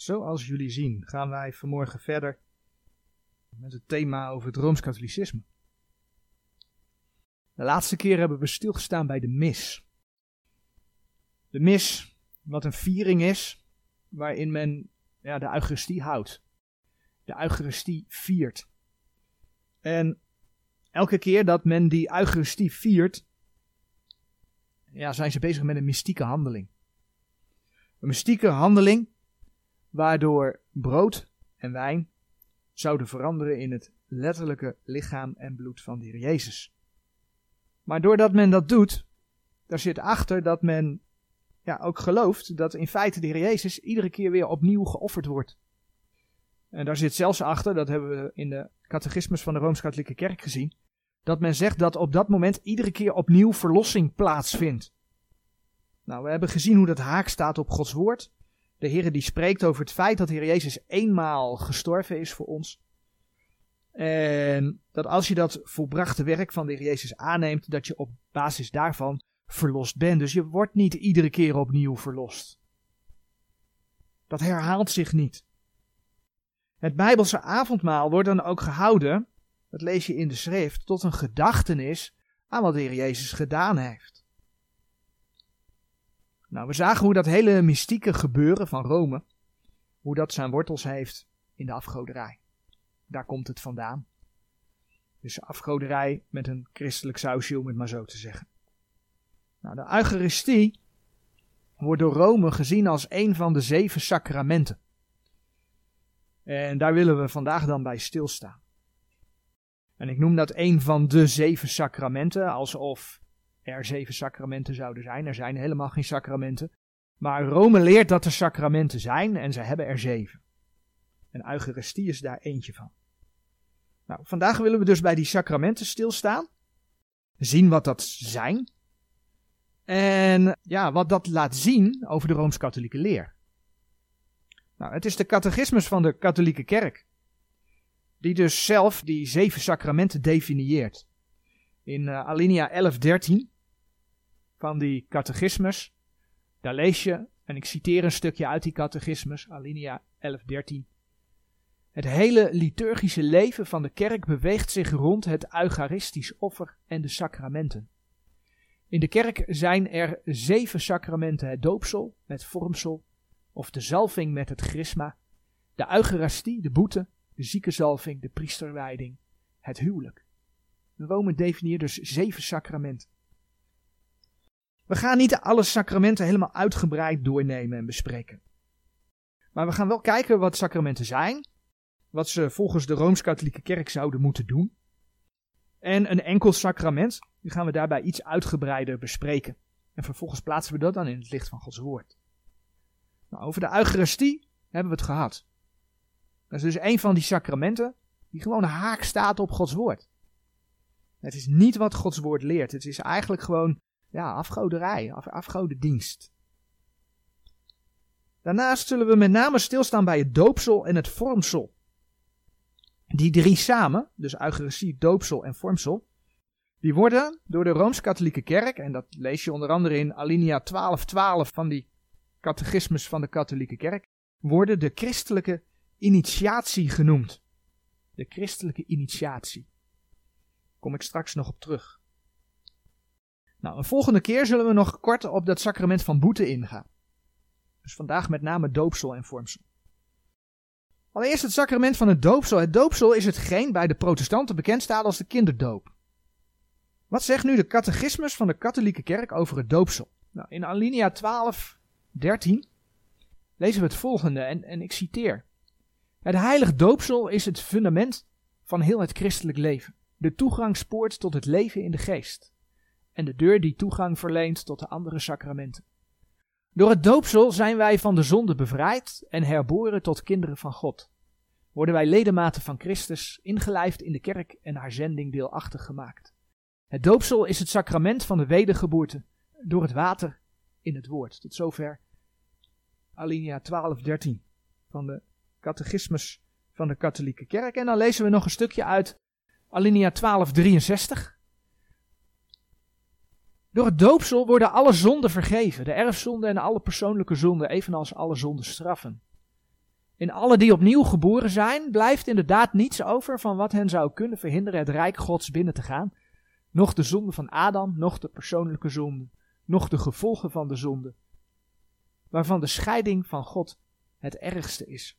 Zoals jullie zien gaan wij vanmorgen verder met het thema over het Rooms-Katholicisme. De laatste keer hebben we stilgestaan bij de mis. De mis, wat een viering is, waarin men ja, de Eucharistie houdt. De Eucharistie viert. En elke keer dat men die Eucharistie viert, ja, zijn ze bezig met een mystieke handeling. Een mystieke handeling waardoor brood en wijn zouden veranderen in het letterlijke lichaam en bloed van de Heer Jezus. Maar doordat men dat doet, daar zit achter dat men ja, ook gelooft dat in feite de Heer Jezus iedere keer weer opnieuw geofferd wordt. En daar zit zelfs achter, dat hebben we in de catechismus van de Rooms-Katholieke Kerk gezien, dat men zegt dat op dat moment iedere keer opnieuw verlossing plaatsvindt. Nou, we hebben gezien hoe dat haak staat op Gods woord. De Heer die spreekt over het feit dat Heer Jezus eenmaal gestorven is voor ons. En dat als je dat volbrachte werk van de Heer Jezus aanneemt, dat je op basis daarvan verlost bent. Dus je wordt niet iedere keer opnieuw verlost. Dat herhaalt zich niet. Het Bijbelse avondmaal wordt dan ook gehouden, dat lees je in de schrift, tot een gedachtenis aan wat de Heer Jezus gedaan heeft. Nou, we zagen hoe dat hele mystieke gebeuren van Rome, hoe dat zijn wortels heeft in de afgoderij. Daar komt het vandaan. Dus afgoderij met een christelijk sausje, om het maar zo te zeggen. Nou, de Eucharistie wordt door Rome gezien als een van de zeven sacramenten. En daar willen we vandaag dan bij stilstaan. En ik noem dat een van de zeven sacramenten, alsof er zeven sacramenten zouden zijn. Er zijn helemaal geen sacramenten. Maar Rome leert dat er sacramenten zijn en ze hebben er zeven. En Eucharistie is daar eentje van. Nou, vandaag willen we dus bij die sacramenten stilstaan. Zien wat dat zijn. En ja, wat dat laat zien over de Rooms-Katholieke leer. Nou, het is de catechismus van de katholieke kerk. Die dus zelf die zeven sacramenten definieert. In uh, alinea 11.13 van die catechismus, daar lees je, en ik citeer een stukje uit die catechismus, alinea 11.13. Het hele liturgische leven van de kerk beweegt zich rond het eucharistisch offer en de sacramenten. In de kerk zijn er zeven sacramenten: het doopsel, het vormsel, of de zalving met het chrisma, de eucharistie, de boete, de ziekenzalving, de priesterwijding, het huwelijk. Rome definieert dus zeven sacramenten. We gaan niet alle sacramenten helemaal uitgebreid doornemen en bespreken. Maar we gaan wel kijken wat sacramenten zijn, wat ze volgens de Rooms-Katholieke Kerk zouden moeten doen. En een enkel sacrament, die gaan we daarbij iets uitgebreider bespreken. En vervolgens plaatsen we dat dan in het licht van Gods woord. Nou, over de Eucharistie hebben we het gehad. Dat is dus een van die sacramenten die gewoon haak staat op Gods woord. Het is niet wat Gods woord leert. Het is eigenlijk gewoon ja, afgoderij, af, afgodendienst. Daarnaast zullen we met name stilstaan bij het doopsel en het vormsel. Die drie samen, dus Eucharistie, doopsel en vormsel, die worden door de Rooms-Katholieke Kerk, en dat lees je onder andere in alinea 1212 van die catechismus van de katholieke kerk, worden de christelijke initiatie genoemd. De christelijke initiatie. Kom ik straks nog op terug. Nou, een volgende keer zullen we nog kort op dat sacrament van boete ingaan. Dus vandaag met name doopsel en vormsel. Allereerst het sacrament van het doopsel. Het doopsel is hetgeen bij de protestanten bekend staat als de kinderdoop. Wat zegt nu de catechismus van de katholieke kerk over het doopsel? Nou, in alinea 12 13 lezen we het volgende, en, en ik citeer. Het heilig doopsel is het fundament van heel het christelijk leven. De toegangspoort tot het leven in de geest. En de deur die toegang verleent tot de andere sacramenten. Door het doopsel zijn wij van de zonde bevrijd en herboren tot kinderen van God. Worden wij ledematen van Christus, ingelijfd in de kerk en haar zending deelachtig gemaakt. Het doopsel is het sacrament van de wedergeboorte door het water in het woord. Tot zover alinea 1213 van de catechismus van de katholieke kerk. En dan lezen we nog een stukje uit alinea 1263. Door het doopsel worden alle zonden vergeven, de erfzonden en alle persoonlijke zonden, evenals alle zonden straffen. In alle die opnieuw geboren zijn, blijft inderdaad niets over van wat hen zou kunnen verhinderen het rijk Gods binnen te gaan. Nog de zonde van Adam, nog de persoonlijke zonde, nog de gevolgen van de zonde. Waarvan de scheiding van God het ergste is.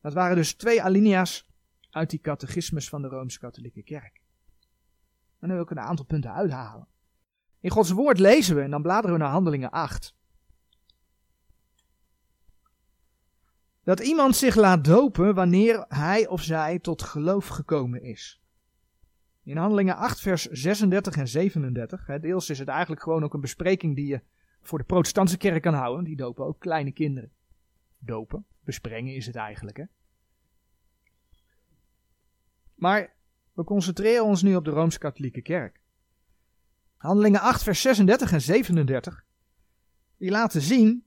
Dat waren dus twee alinea's uit die catechismus van de Rooms-Katholieke Kerk. En dan wil ik een aantal punten uithalen. In Gods woord lezen we, en dan bladeren we naar Handelingen 8. Dat iemand zich laat dopen wanneer hij of zij tot geloof gekomen is. In Handelingen 8, vers 36 en 37. Hè, deels is het eigenlijk gewoon ook een bespreking die je voor de protestantse kerk kan houden. Die dopen ook kleine kinderen. Dopen, besprengen is het eigenlijk. Hè? Maar we concentreren ons nu op de Rooms-Katholieke Kerk. Handelingen 8, vers 36 en 37. Die laten zien.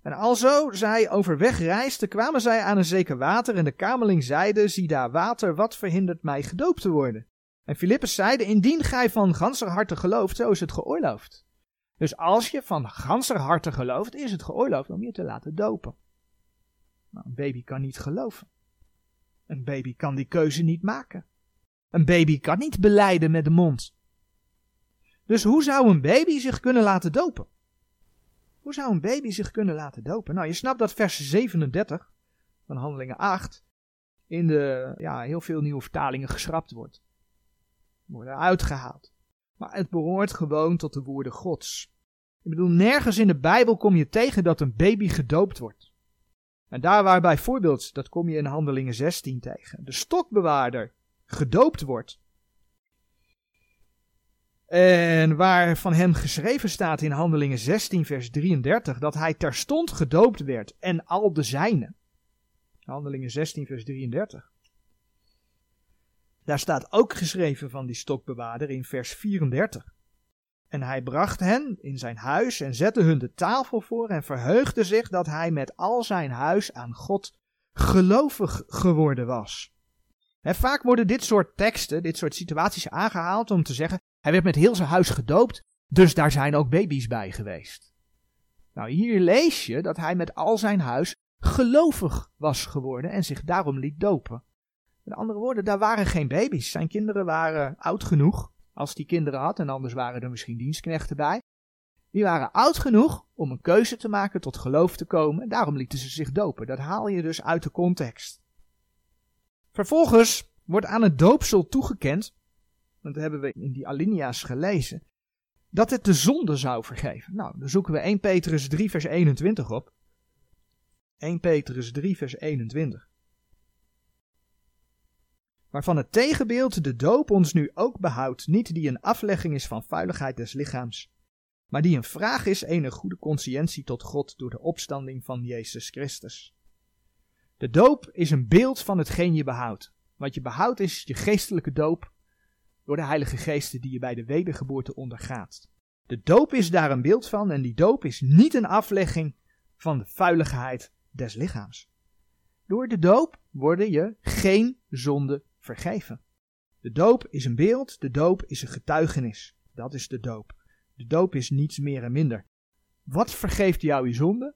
En alzo zij overweg reisden, kwamen zij aan een zeker water. En de kameling zeide: Zie daar water, wat verhindert mij gedoopt te worden? En Filippus zeide: Indien gij van ganser harte gelooft, zo is het geoorloofd. Dus als je van ganser harte gelooft, is het geoorloofd om je te laten dopen. Nou, een baby kan niet geloven. Een baby kan die keuze niet maken. Een baby kan niet beleiden met de mond. Dus hoe zou een baby zich kunnen laten dopen? Hoe zou een baby zich kunnen laten dopen? Nou, je snapt dat vers 37 van Handelingen 8 in de ja, heel veel nieuwe vertalingen geschrapt wordt. Worden uitgehaald. Maar het behoort gewoon tot de woorden Gods. Ik bedoel, nergens in de Bijbel kom je tegen dat een baby gedoopt wordt. En daar waar bijvoorbeeld, dat kom je in Handelingen 16 tegen, de stokbewaarder gedoopt wordt. En waar van hem geschreven staat in Handelingen 16, vers 33, dat hij terstond gedoopt werd en al de zijnen. Handelingen 16, vers 33. Daar staat ook geschreven van die stokbewaarder in vers 34. En hij bracht hen in zijn huis en zette hun de tafel voor en verheugde zich dat hij met al zijn huis aan God gelovig geworden was. vaak worden dit soort teksten, dit soort situaties aangehaald om te zeggen, hij werd met heel zijn huis gedoopt, dus daar zijn ook baby's bij geweest. Nou, hier lees je dat hij met al zijn huis gelovig was geworden en zich daarom liet dopen. Met andere woorden, daar waren geen baby's. Zijn kinderen waren oud genoeg, als die kinderen had, en anders waren er misschien dienstknechten bij. Die waren oud genoeg om een keuze te maken tot geloof te komen, en daarom lieten ze zich dopen. Dat haal je dus uit de context. Vervolgens wordt aan het doopsel toegekend, want dat hebben we in die alinea's gelezen, dat het de zonde zou vergeven. Nou, dan zoeken we 1 Petrus 3 vers 21 op. 1 Petrus 3 vers 21 waarvan het tegenbeeld de doop ons nu ook behoudt, niet die een aflegging is van vuiligheid des lichaams, maar die een vraag is een goede conscientie tot God door de opstanding van Jezus Christus. De doop is een beeld van hetgeen je behoudt. Wat je behoudt is je geestelijke doop door de Heilige Geesten die je bij de wedergeboorte ondergaat. De doop is daar een beeld van en die doop is niet een aflegging van de vuiligheid des lichaams. Door de doop worden je geen zonde vergeven. De doop is een beeld, de doop is een getuigenis. Dat is de doop. De doop is niets meer en minder. Wat vergeeft jou je zonde?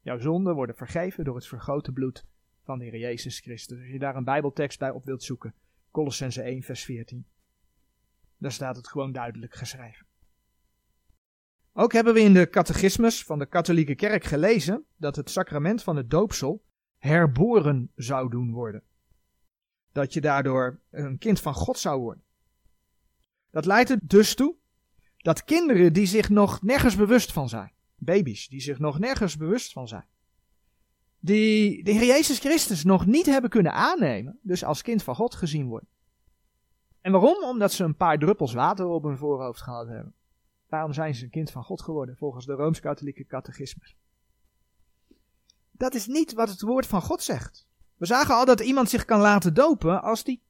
Jouw zonden worden vergeven door het vergrote bloed van de Heer Jezus Christus. Als je daar een Bijbeltekst bij op wilt zoeken, Colossense 1, vers 14. Daar staat het gewoon duidelijk geschreven. Ook hebben we in de catechismus van de katholieke kerk gelezen dat het sacrament van het doopsel herboren zou doen worden dat je daardoor een kind van God zou worden. Dat leidt er dus toe dat kinderen die zich nog nergens bewust van zijn, baby's die zich nog nergens bewust van zijn, die de Heer Jezus Christus nog niet hebben kunnen aannemen, dus als kind van God gezien worden. En waarom? Omdat ze een paar druppels water op hun voorhoofd gehad hebben. Daarom zijn ze een kind van God geworden, volgens de Rooms-Katholieke catechismus. Dat is niet wat het woord van God zegt. We zagen al dat iemand zich kan laten dopen als die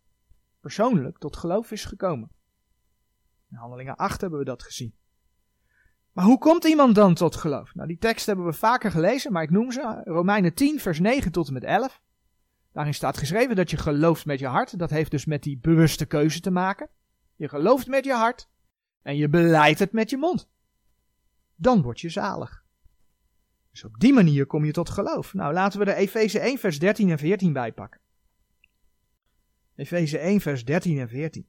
persoonlijk tot geloof is gekomen. In Handelingen 8 hebben we dat gezien. Maar hoe komt iemand dan tot geloof? Nou, die tekst hebben we vaker gelezen, maar ik noem ze. Romeinen 10, vers 9 tot en met 11. Daarin staat geschreven dat je gelooft met je hart. Dat heeft dus met die bewuste keuze te maken. Je gelooft met je hart en je beleidt het met je mond. Dan word je zalig. Dus op die manier kom je tot geloof. Nou, laten we er Efeze 1, vers 13 en 14 bij pakken. Efeze 1, vers 13 en 14.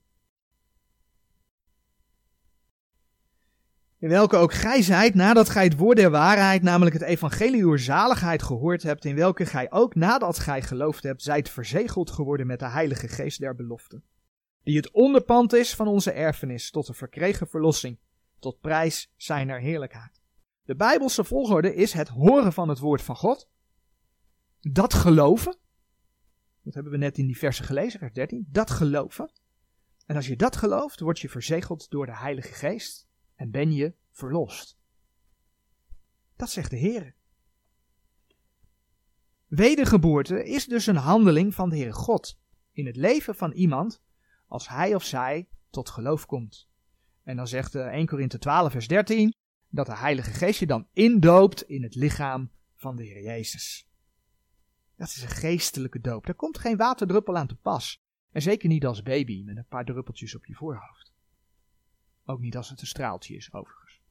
In welke ook gij zijt, nadat gij het woord der waarheid, namelijk het evangelie uw zaligheid gehoord hebt, in welke gij ook nadat gij geloofd hebt, zijt verzegeld geworden met de heilige geest der belofte, die het onderpand is van onze erfenis, tot de verkregen verlossing, tot prijs zijner heerlijkheid. De Bijbelse volgorde is het horen van het woord van God, dat geloven, dat hebben we net in die versen gelezen, vers 13, dat geloven. En als je dat gelooft, word je verzegeld door de Heilige Geest en ben je verlost. Dat zegt de Heer. Wedergeboorte is dus een handeling van de Heere God in het leven van iemand als hij of zij tot geloof komt. En dan zegt 1 eh, Korinthe 12 vers 13 dat de Heilige Geest je dan indoopt in het lichaam van de Heer Jezus. Dat is een geestelijke doop. Daar komt geen waterdruppel aan te pas. En zeker niet als baby met een paar druppeltjes op je voorhoofd. Ook niet als het een straaltje is, overigens.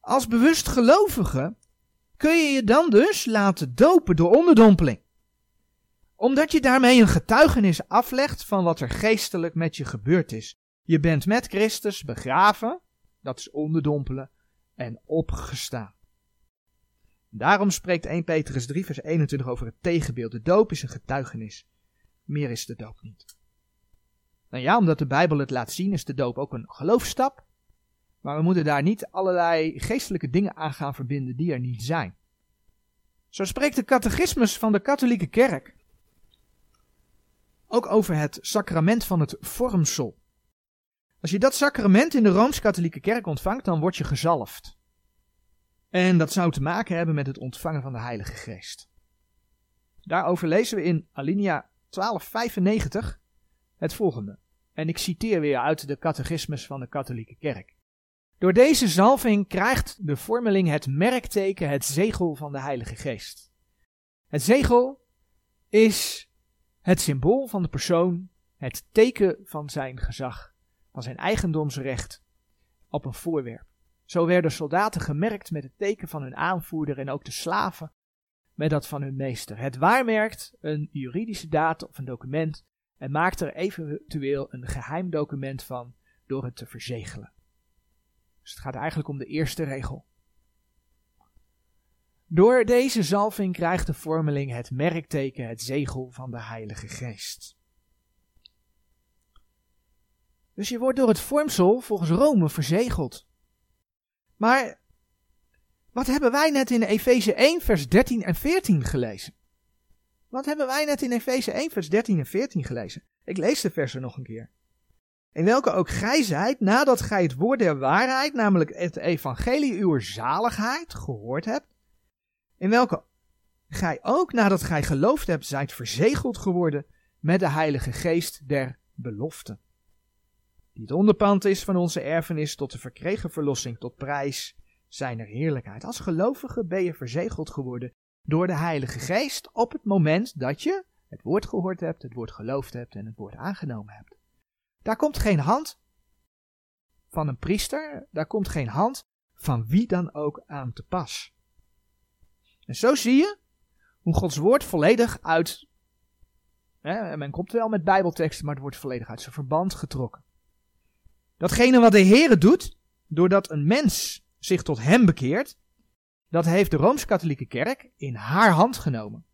Als bewust gelovige kun je je dan dus laten dopen door onderdompeling. Omdat je daarmee een getuigenis aflegt van wat er geestelijk met je gebeurd is. Je bent met Christus begraven, dat is onderdompelen, en opgestaan. Daarom spreekt 1 Petrus 3 vers 21 over het tegenbeeld. De doop is een getuigenis. Meer is de doop niet. Nou ja, omdat de Bijbel het laat zien, is de doop ook een geloofstap. Maar we moeten daar niet allerlei geestelijke dingen aan gaan verbinden die er niet zijn. Zo spreekt de catechismus van de katholieke kerk ook over het sacrament van het vormsel. Als je dat sacrament in de Rooms-Katholieke Kerk ontvangt, dan word je gezalfd. En dat zou te maken hebben met het ontvangen van de Heilige Geest. Daarover lezen we in Alinea 1295 het volgende. En ik citeer weer uit de catechismus van de katholieke kerk. Door deze zalving krijgt de vormeling het merkteken, het zegel van de Heilige Geest. Het zegel is het symbool van de persoon, het teken van zijn gezag, van zijn eigendomsrecht op een voorwerp. Zo werden soldaten gemerkt met het teken van hun aanvoerder en ook de slaven met dat van hun meester. Het waarmerkt een juridische data of een document en maakt er eventueel een geheim document van door het te verzegelen. Dus het gaat eigenlijk om de eerste regel. Door deze zalving krijgt de vormeling het merkteken, het zegel van de Heilige Geest. Dus je wordt door het vormsel volgens Rome verzegeld. Maar wat hebben wij net in Efeze 1, vers 13 en 14 gelezen? Wat hebben wij net in Efeze 1, vers 13 en 14 gelezen? Ik lees de versen nog een keer. In welke ook gij zijt, nadat gij het woord der waarheid, namelijk het evangelie uw zaligheid, gehoord hebt. In welke gij ook, nadat gij geloofd hebt, zijt verzegeld geworden met de heilige geest der belofte die het onderpand is van onze erfenis tot de verkregen verlossing, tot prijs zijner heerlijkheid. Als gelovige ben je verzegeld geworden door de Heilige Geest op het moment dat je het woord gehoord hebt, het woord geloofd hebt en het woord aangenomen hebt. Daar komt geen hand van een priester, daar komt geen hand van wie dan ook aan te pas. En zo zie je hoe Gods woord volledig uit, hè, men komt wel met bijbelteksten, maar het wordt volledig uit zijn verband getrokken. Datgene wat de Heere doet, doordat een mens zich tot hem bekeert, dat heeft de Rooms-Katholieke Kerk in haar hand genomen.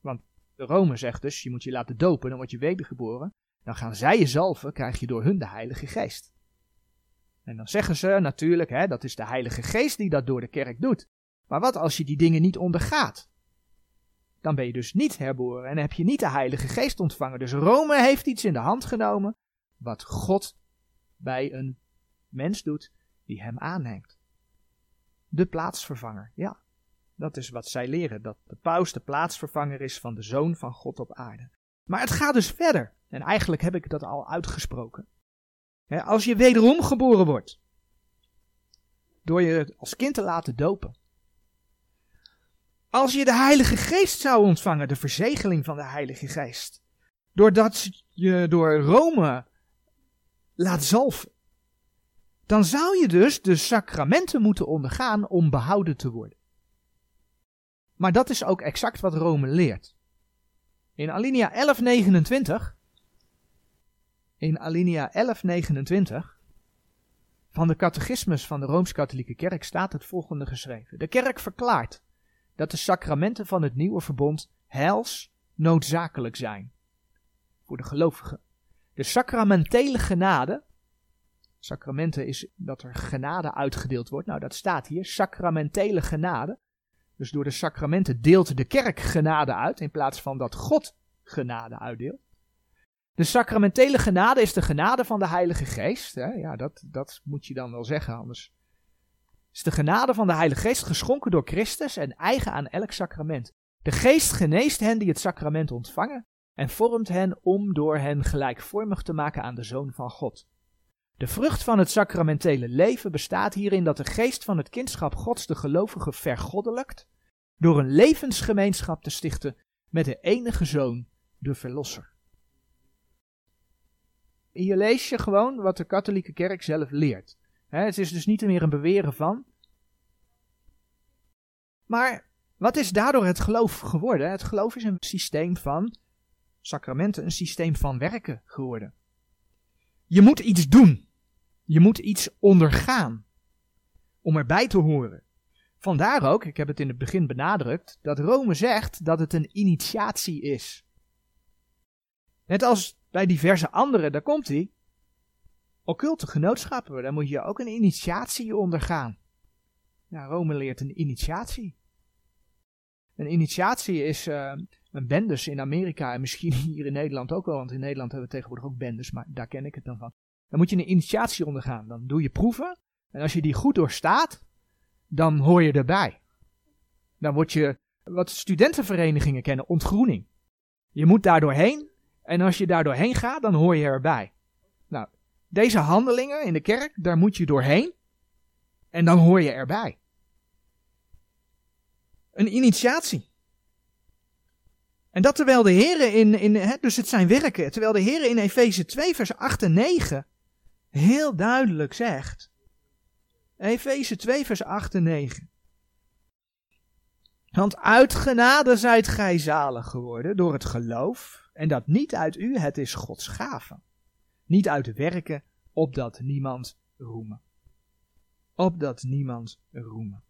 Want de Rome zegt dus, je moet je laten dopen, dan word je wedergeboren. Dan gaan zij je zalven, krijg je door hun de Heilige Geest. En dan zeggen ze natuurlijk, hè, dat is de Heilige Geest die dat door de kerk doet. Maar wat als je die dingen niet ondergaat? Dan ben je dus niet herboren en heb je niet de Heilige Geest ontvangen. Dus Rome heeft iets in de hand genomen wat God bij een mens doet die hem aanneemt. De plaatsvervanger, ja. Dat is wat zij leren, dat de paus de plaatsvervanger is van de zoon van God op aarde. Maar het gaat dus verder. En eigenlijk heb ik dat al uitgesproken. als je wederom geboren wordt, door je als kind te laten dopen. Als je de Heilige Geest zou ontvangen, de verzegeling van de Heilige Geest. Doordat je door Rome laat zalven. Dan zou je dus de sacramenten moeten ondergaan om behouden te worden. Maar dat is ook exact wat Rome leert. In alinea 1129, in alinea 1129 van de catechismus van de Rooms-Katholieke Kerk staat het volgende geschreven. De kerk verklaart dat de sacramenten van het nieuwe verbond heils noodzakelijk zijn voor de gelovigen. De sacramentele genade, sacramenten is dat er genade uitgedeeld wordt, nou dat staat hier, sacramentele genade. Dus door de sacramenten deelt de kerk genade uit in plaats van dat God genade uitdeelt. De sacramentele genade is de genade van de Heilige Geest. Hè? Ja, dat, dat moet je dan wel zeggen, anders. Is de genade van de Heilige Geest geschonken door Christus en eigen aan elk sacrament. De Geest geneest hen die het sacrament ontvangen en vormt hen om door hen gelijkvormig te maken aan de Zoon van God. De vrucht van het sacramentele leven bestaat hierin dat de geest van het kindschap Gods de gelovige vergoddelijkt, door een levensgemeenschap te stichten met de enige Zoon, de Verlosser. Hier lees je gewoon wat de katholieke kerk zelf leert. het is dus niet meer een beweren van. Maar wat is daardoor het geloof geworden? Het geloof is een systeem van sacramenten, een systeem van werken geworden. Je moet iets doen. Je moet iets ondergaan. Om erbij te horen. Vandaar ook, ik heb het in het begin benadrukt, dat Rome zegt dat het een initiatie is. Net als bij diverse andere, daar komt hij. Occulte genootschappen, daar moet je ook een initiatie ondergaan. Ja, Rome leert een initiatie. Een initiatie is uh, een bendes in Amerika en misschien hier in Nederland ook wel, want in Nederland hebben we tegenwoordig ook bendes, maar daar ken ik het dan van. Dan moet je een initiatie ondergaan. Dan doe je proeven en als je die goed doorstaat, dan hoor je erbij. Dan word je, wat studentenverenigingen kennen, ontgroening. Je moet daar doorheen en als je daar doorheen gaat, dan hoor je erbij. Nou, deze handelingen in de kerk, daar moet je doorheen. En dan hoor je erbij. Een initiatie. En dat terwijl de Heer in, in dus het zijn werken, terwijl de Heer in Efeze 2 vers 8 en 9 heel duidelijk zegt. Efeze 2 vers 8 en 9. Want uit genade zijt gij zalig geworden door het geloof en dat niet uit u, het is Gods gave. Niet uit werken, opdat niemand roemen. Opdat niemand roemen.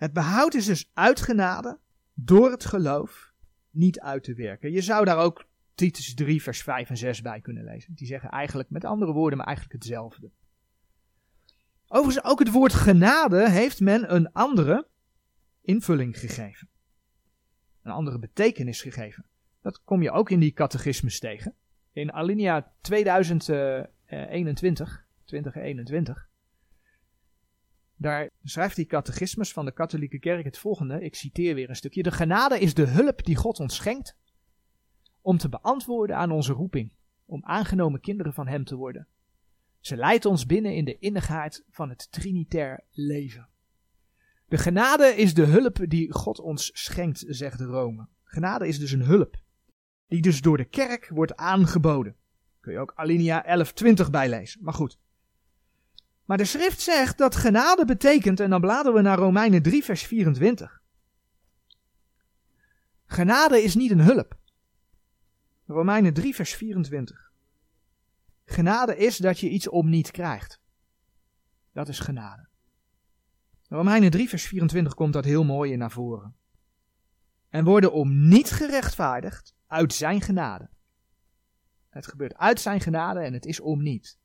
Het behoud is dus uitgenade door het geloof, niet uit te werken. Je zou daar ook Titus 3, vers 5 en 6 bij kunnen lezen. Die zeggen eigenlijk met andere woorden, maar eigenlijk hetzelfde. Overigens, ook het woord genade heeft men een andere invulling gegeven. Een andere betekenis gegeven. Dat kom je ook in die catechismus tegen. In alinea 2021, 2021, daar schrijft die catechismus van de katholieke kerk het volgende, ik citeer weer een stukje. De genade is de hulp die God ons schenkt om te beantwoorden aan onze roeping, om aangenomen kinderen van Hem te worden. Ze leidt ons binnen in de innigheid van het trinitair leven. De genade is de hulp die God ons schenkt, zegt Rome. Genade is dus een hulp die dus door de kerk wordt aangeboden. Kun je ook alinea 1120 bijlezen, maar goed. Maar de schrift zegt dat genade betekent, en dan bladeren we naar Romeinen 3 vers 24. Genade is niet een hulp. Romeinen 3 vers 24. Genade is dat je iets om niet krijgt. Dat is genade. Romeinen 3 vers 24 komt dat heel mooi in naar voren. En worden om niet gerechtvaardigd uit zijn genade. Het gebeurt uit zijn genade en het is om niet.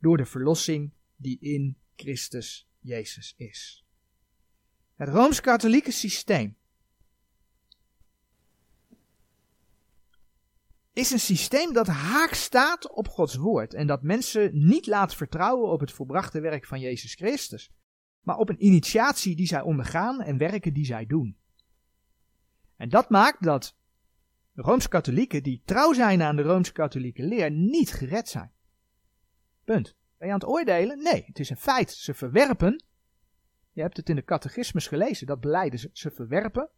Door de verlossing die in Christus Jezus is. Het rooms-katholieke systeem is een systeem dat haak staat op Gods woord en dat mensen niet laat vertrouwen op het volbrachte werk van Jezus Christus, maar op een initiatie die zij ondergaan en werken die zij doen. En dat maakt dat Rooms-Katholieken die trouw zijn aan de Rooms-Katholieke leer niet gered zijn. Punt. Ben je aan het oordelen? Nee, het is een feit. Ze verwerpen. Je hebt het in de catechismus gelezen, dat beleiden ze. Ze verwerpen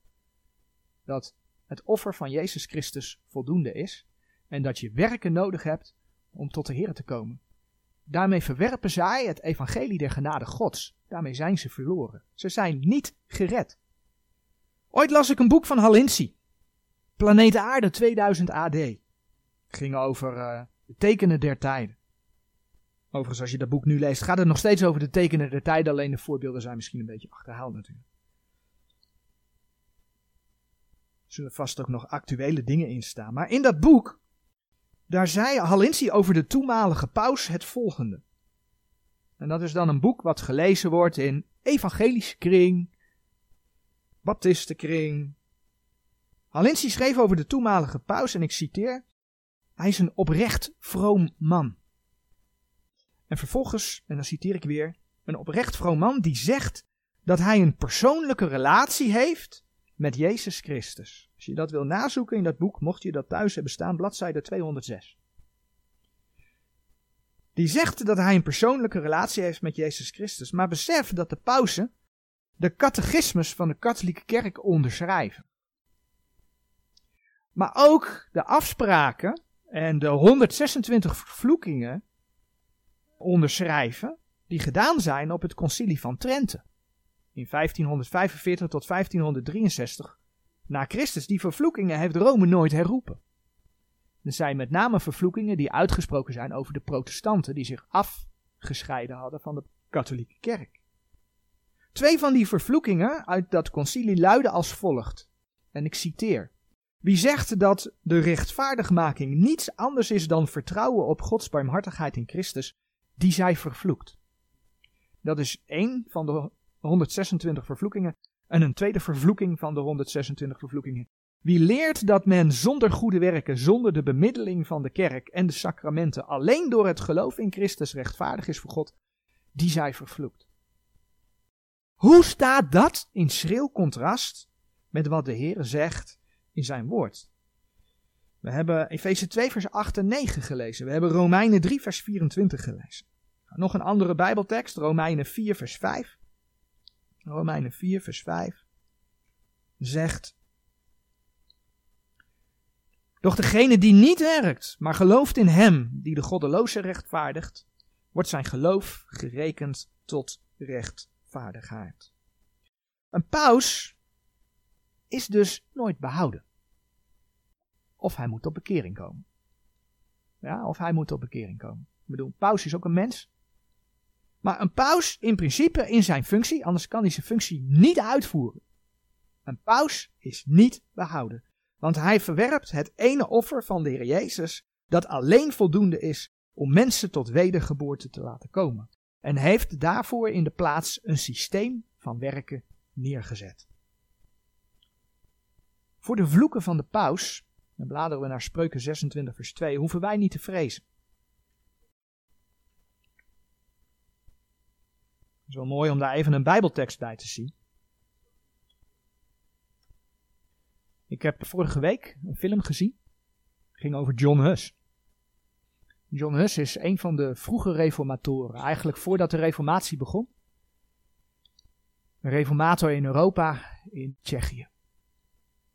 dat het offer van Jezus Christus voldoende is en dat je werken nodig hebt om tot de Heer te komen. Daarmee verwerpen zij het evangelie der genade Gods. Daarmee zijn ze verloren. Ze zijn niet gered. Ooit las ik een boek van Halinci. Planeet Aarde 2000 AD. Ging over uh, de tekenen der tijden. Overigens, als je dat boek nu leest, gaat het nog steeds over de tekenen der tijden. Alleen de voorbeelden zijn misschien een beetje achterhaald natuurlijk. Er zullen vast ook nog actuele dingen in staan. Maar in dat boek, daar zei Halinci over de toenmalige paus het volgende. En dat is dan een boek wat gelezen wordt in evangelische kring, baptistenkring. Halinci schreef over de toenmalige paus, en ik citeer, hij is een oprecht vroom man. En vervolgens, en dan citeer ik weer, een oprecht vroom man die zegt dat hij een persoonlijke relatie heeft met Jezus Christus. Als je dat wil nazoeken in dat boek, mocht je dat thuis hebben staan, bladzijde 206. Die zegt dat hij een persoonlijke relatie heeft met Jezus Christus, maar besef dat de pausen de catechismus van de katholieke kerk onderschrijven. Maar ook de afspraken en de 126 vervloekingen onderschrijven die gedaan zijn op het concilie van Trente. In 1545 tot 1563 na Christus. Die vervloekingen heeft Rome nooit herroepen. Er zijn met name vervloekingen die uitgesproken zijn over de protestanten die zich afgescheiden hadden van de katholieke kerk. Twee van die vervloekingen uit dat concilie luiden als volgt. En ik citeer. Wie zegt dat de rechtvaardigmaking niets anders is dan vertrouwen op Gods barmhartigheid in Christus, die zij vervloekt. Dat is één van de 126 vervloekingen. En een tweede vervloeking van de 126 vervloekingen. Wie leert dat men zonder goede werken, zonder de bemiddeling van de kerk en de sacramenten, alleen door het geloof in Christus rechtvaardig is voor God, die zij vervloekt. Hoe staat dat in schril contrast met wat de Heer zegt in zijn woord? We hebben Efeze 2 vers 8 en 9 gelezen. We hebben Romeinen 3 vers 24 gelezen. Nog een andere Bijbeltekst, Romeinen 4 vers 5. Romeinen 4 vers 5 zegt doch degene die niet werkt, maar gelooft in hem die de goddeloze rechtvaardigt, wordt zijn geloof gerekend tot rechtvaardigheid. Een paus is dus nooit behouden. Of hij moet op bekering komen. Ja, of hij moet op bekering komen. Ik bedoel, paus is ook een mens. Maar een paus in principe in zijn functie, anders kan hij zijn functie niet uitvoeren. Een paus is niet behouden. Want hij verwerpt het ene offer van de Heer Jezus, dat alleen voldoende is om mensen tot wedergeboorte te laten komen. En heeft daarvoor in de plaats een systeem van werken neergezet. Voor de vloeken van de paus, dan bladeren we naar Spreuken 26 vers 2, hoeven wij niet te vrezen. Het is wel mooi om daar even een bijbeltekst bij te zien. Ik heb vorige week een film gezien. Het ging over John Hus. John Hus is een van de vroege reformatoren. Eigenlijk voordat de reformatie begon. Een reformator in Europa, in Tsjechië.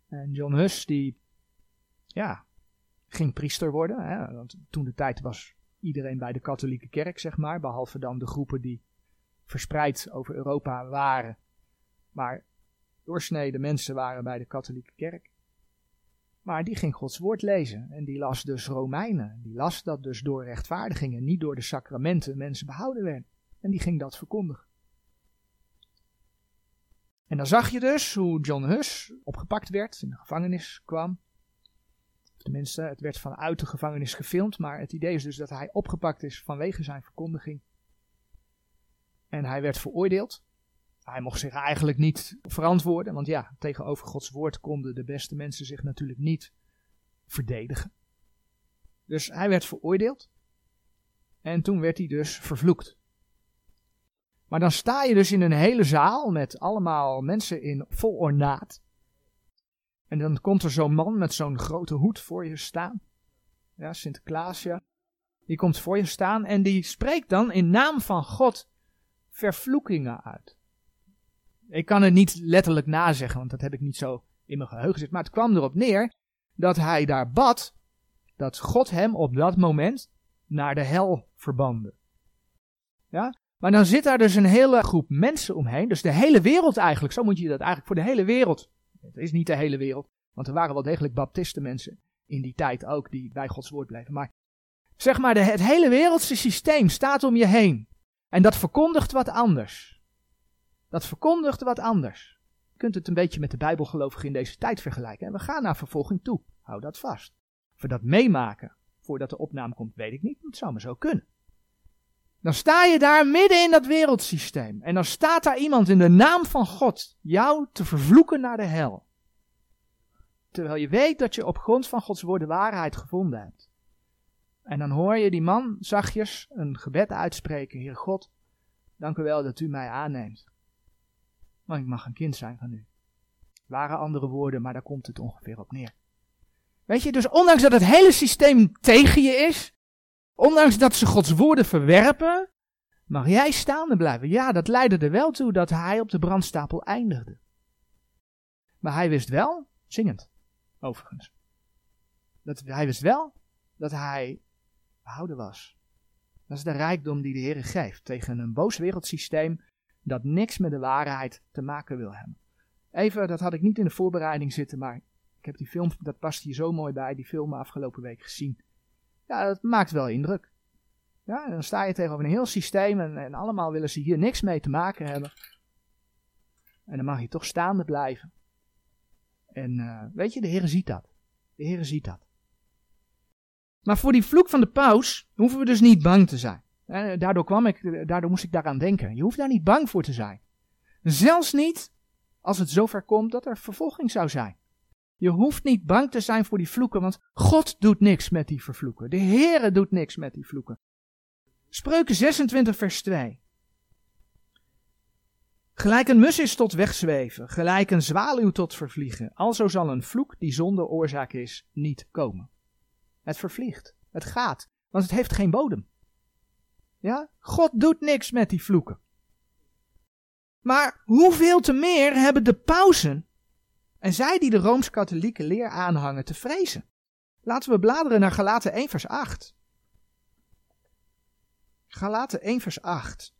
En John Hus die, ja, ging priester worden. Hè, want toen de tijd was iedereen bij de katholieke kerk, zeg maar. Behalve dan de groepen die verspreid over Europa waren. Maar doorsnede mensen waren bij de katholieke kerk. Maar die ging Gods woord lezen en die las dus Romeinen. Die las dat dus door rechtvaardigingen, niet door de sacramenten, mensen behouden werden. En die ging dat verkondigen. En dan zag je dus hoe John Hus opgepakt werd, in de gevangenis kwam. Tenminste, het werd vanuit de gevangenis gefilmd, maar het idee is dus dat hij opgepakt is vanwege zijn verkondiging. En hij werd veroordeeld hij mocht zich eigenlijk niet verantwoorden, want ja, tegenover Gods woord konden de beste mensen zich natuurlijk niet verdedigen. Dus hij werd veroordeeld en toen werd hij dus vervloekt. Maar dan sta je dus in een hele zaal met allemaal mensen in vol ornaat. En dan komt er zo'n man met zo'n grote hoed voor je staan. Ja, Sinterklaas, ja. Die komt voor je staan en die spreekt dan in naam van God vervloekingen uit. Ik kan het niet letterlijk nazeggen, want dat heb ik niet zo in mijn geheugen zitten. Maar het kwam erop neer dat hij daar bad dat God hem op dat moment naar de hel verbande. Ja? Maar dan zit daar dus een hele groep mensen omheen, dus de hele wereld eigenlijk, zo moet je dat eigenlijk voor de hele wereld Het is niet de hele wereld, want er waren wel degelijk baptisten mensen in die tijd ook die bij Gods woord bleven. Maar zeg maar, de, het hele wereldse systeem staat om je heen. En dat verkondigt wat anders. Dat verkondigt wat anders. Je kunt het een beetje met de Bijbelgelovigen in deze tijd vergelijken. En we gaan naar vervolging toe. Hou dat vast. Of we dat meemaken voordat de opname komt, weet ik niet. Het zou maar zo kunnen. Dan sta je daar midden in dat wereldsysteem. En dan staat daar iemand in de naam van God jou te vervloeken naar de hel. Terwijl je weet dat je op grond van Gods woorden waarheid gevonden hebt. En dan hoor je die man zachtjes een gebed uitspreken. Heer God, dank u wel dat u mij aanneemt. Maar ik mag een kind zijn van u. Waren andere woorden, maar daar komt het ongeveer op neer. Weet je, dus ondanks dat het hele systeem tegen je is, ondanks dat ze Gods woorden verwerpen, mag jij staande blijven. Ja, dat leidde er wel toe dat hij op de brandstapel eindigde. Maar hij wist wel, zingend, overigens, dat hij wist wel dat hij behouden was. Dat is de rijkdom die de Heer geeft tegen een boos wereldsysteem dat niks met de waarheid te maken wil hebben. Even, dat had ik niet in de voorbereiding zitten, maar ik heb die film, dat past hier zo mooi bij, die film afgelopen week gezien. Ja, dat maakt wel indruk. Ja, dan sta je tegenover een heel systeem en, en allemaal willen ze hier niks mee te maken hebben. En dan mag je toch staande blijven. En uh, weet je, de Heer ziet dat. De Heer ziet dat. Maar voor die vloek van de paus hoeven we dus niet bang te zijn. Daardoor, kwam ik, daardoor moest ik daaraan denken. Je hoeft daar niet bang voor te zijn. Zelfs niet als het zover komt dat er vervolging zou zijn. Je hoeft niet bang te zijn voor die vloeken, want God doet niks met die vervloeken. De Heere doet niks met die vloeken. Spreuken 26 vers 2. Gelijk een mus is tot wegzweven, gelijk een zwaluw tot vervliegen. Alzo zal een vloek die zonder oorzaak is, niet komen. Het vervliegt, het gaat, want het heeft geen bodem. Ja? God doet niks met die vloeken. Maar hoeveel te meer hebben de pausen en zij die de Rooms-Katholieke leer aanhangen te vrezen? Laten we bladeren naar Galaten 1 vers 8. Galaten 1 vers 8.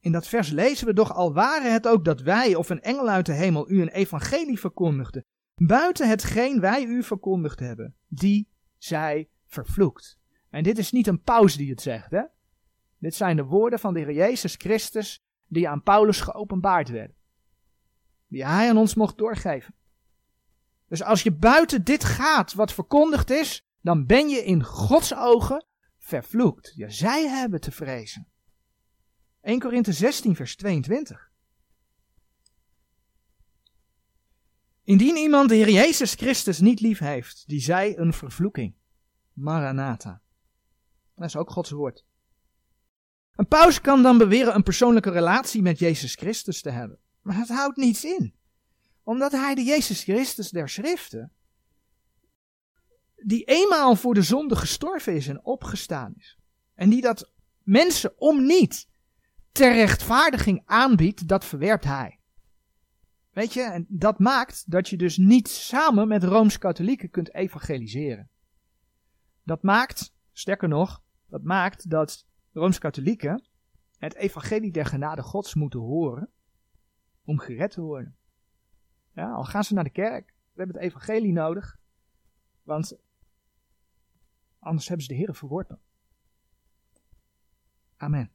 In dat vers lezen we doch al waren het ook dat wij of een engel uit de hemel u een evangelie verkondigden, buiten hetgeen wij u verkondigd hebben, die zij vervloekt. En dit is niet een paus die het zegt, hè? Dit zijn de woorden van de Heer Jezus Christus die aan Paulus geopenbaard werden. Die hij aan ons mocht doorgeven. Dus als je buiten dit gaat wat verkondigd is, dan ben je in Gods ogen vervloekt. Ja, zij hebben te vrezen. 1 Korinthe 16 vers 22. Indien iemand de Heer Jezus Christus niet lief heeft, die zij een vervloeking. Maranatha. Dat is ook Gods woord. Een paus kan dan beweren een persoonlijke relatie met Jezus Christus te hebben. Maar het houdt niets in. Omdat hij de Jezus Christus der schriften, die eenmaal voor de zonde gestorven is en opgestaan is. En die dat mensen om niet ter rechtvaardiging aanbiedt, dat verwerpt hij. Weet je, en dat maakt dat je dus niet samen met Rooms-Katholieken kunt evangeliseren. Dat maakt, sterker nog, dat maakt dat Rooms-Katholieken het evangelie der genade gods moeten horen om gered te worden. Ja, al gaan ze naar de kerk, we hebben het evangelie nodig, want anders hebben ze de Heer verworpen. Amen.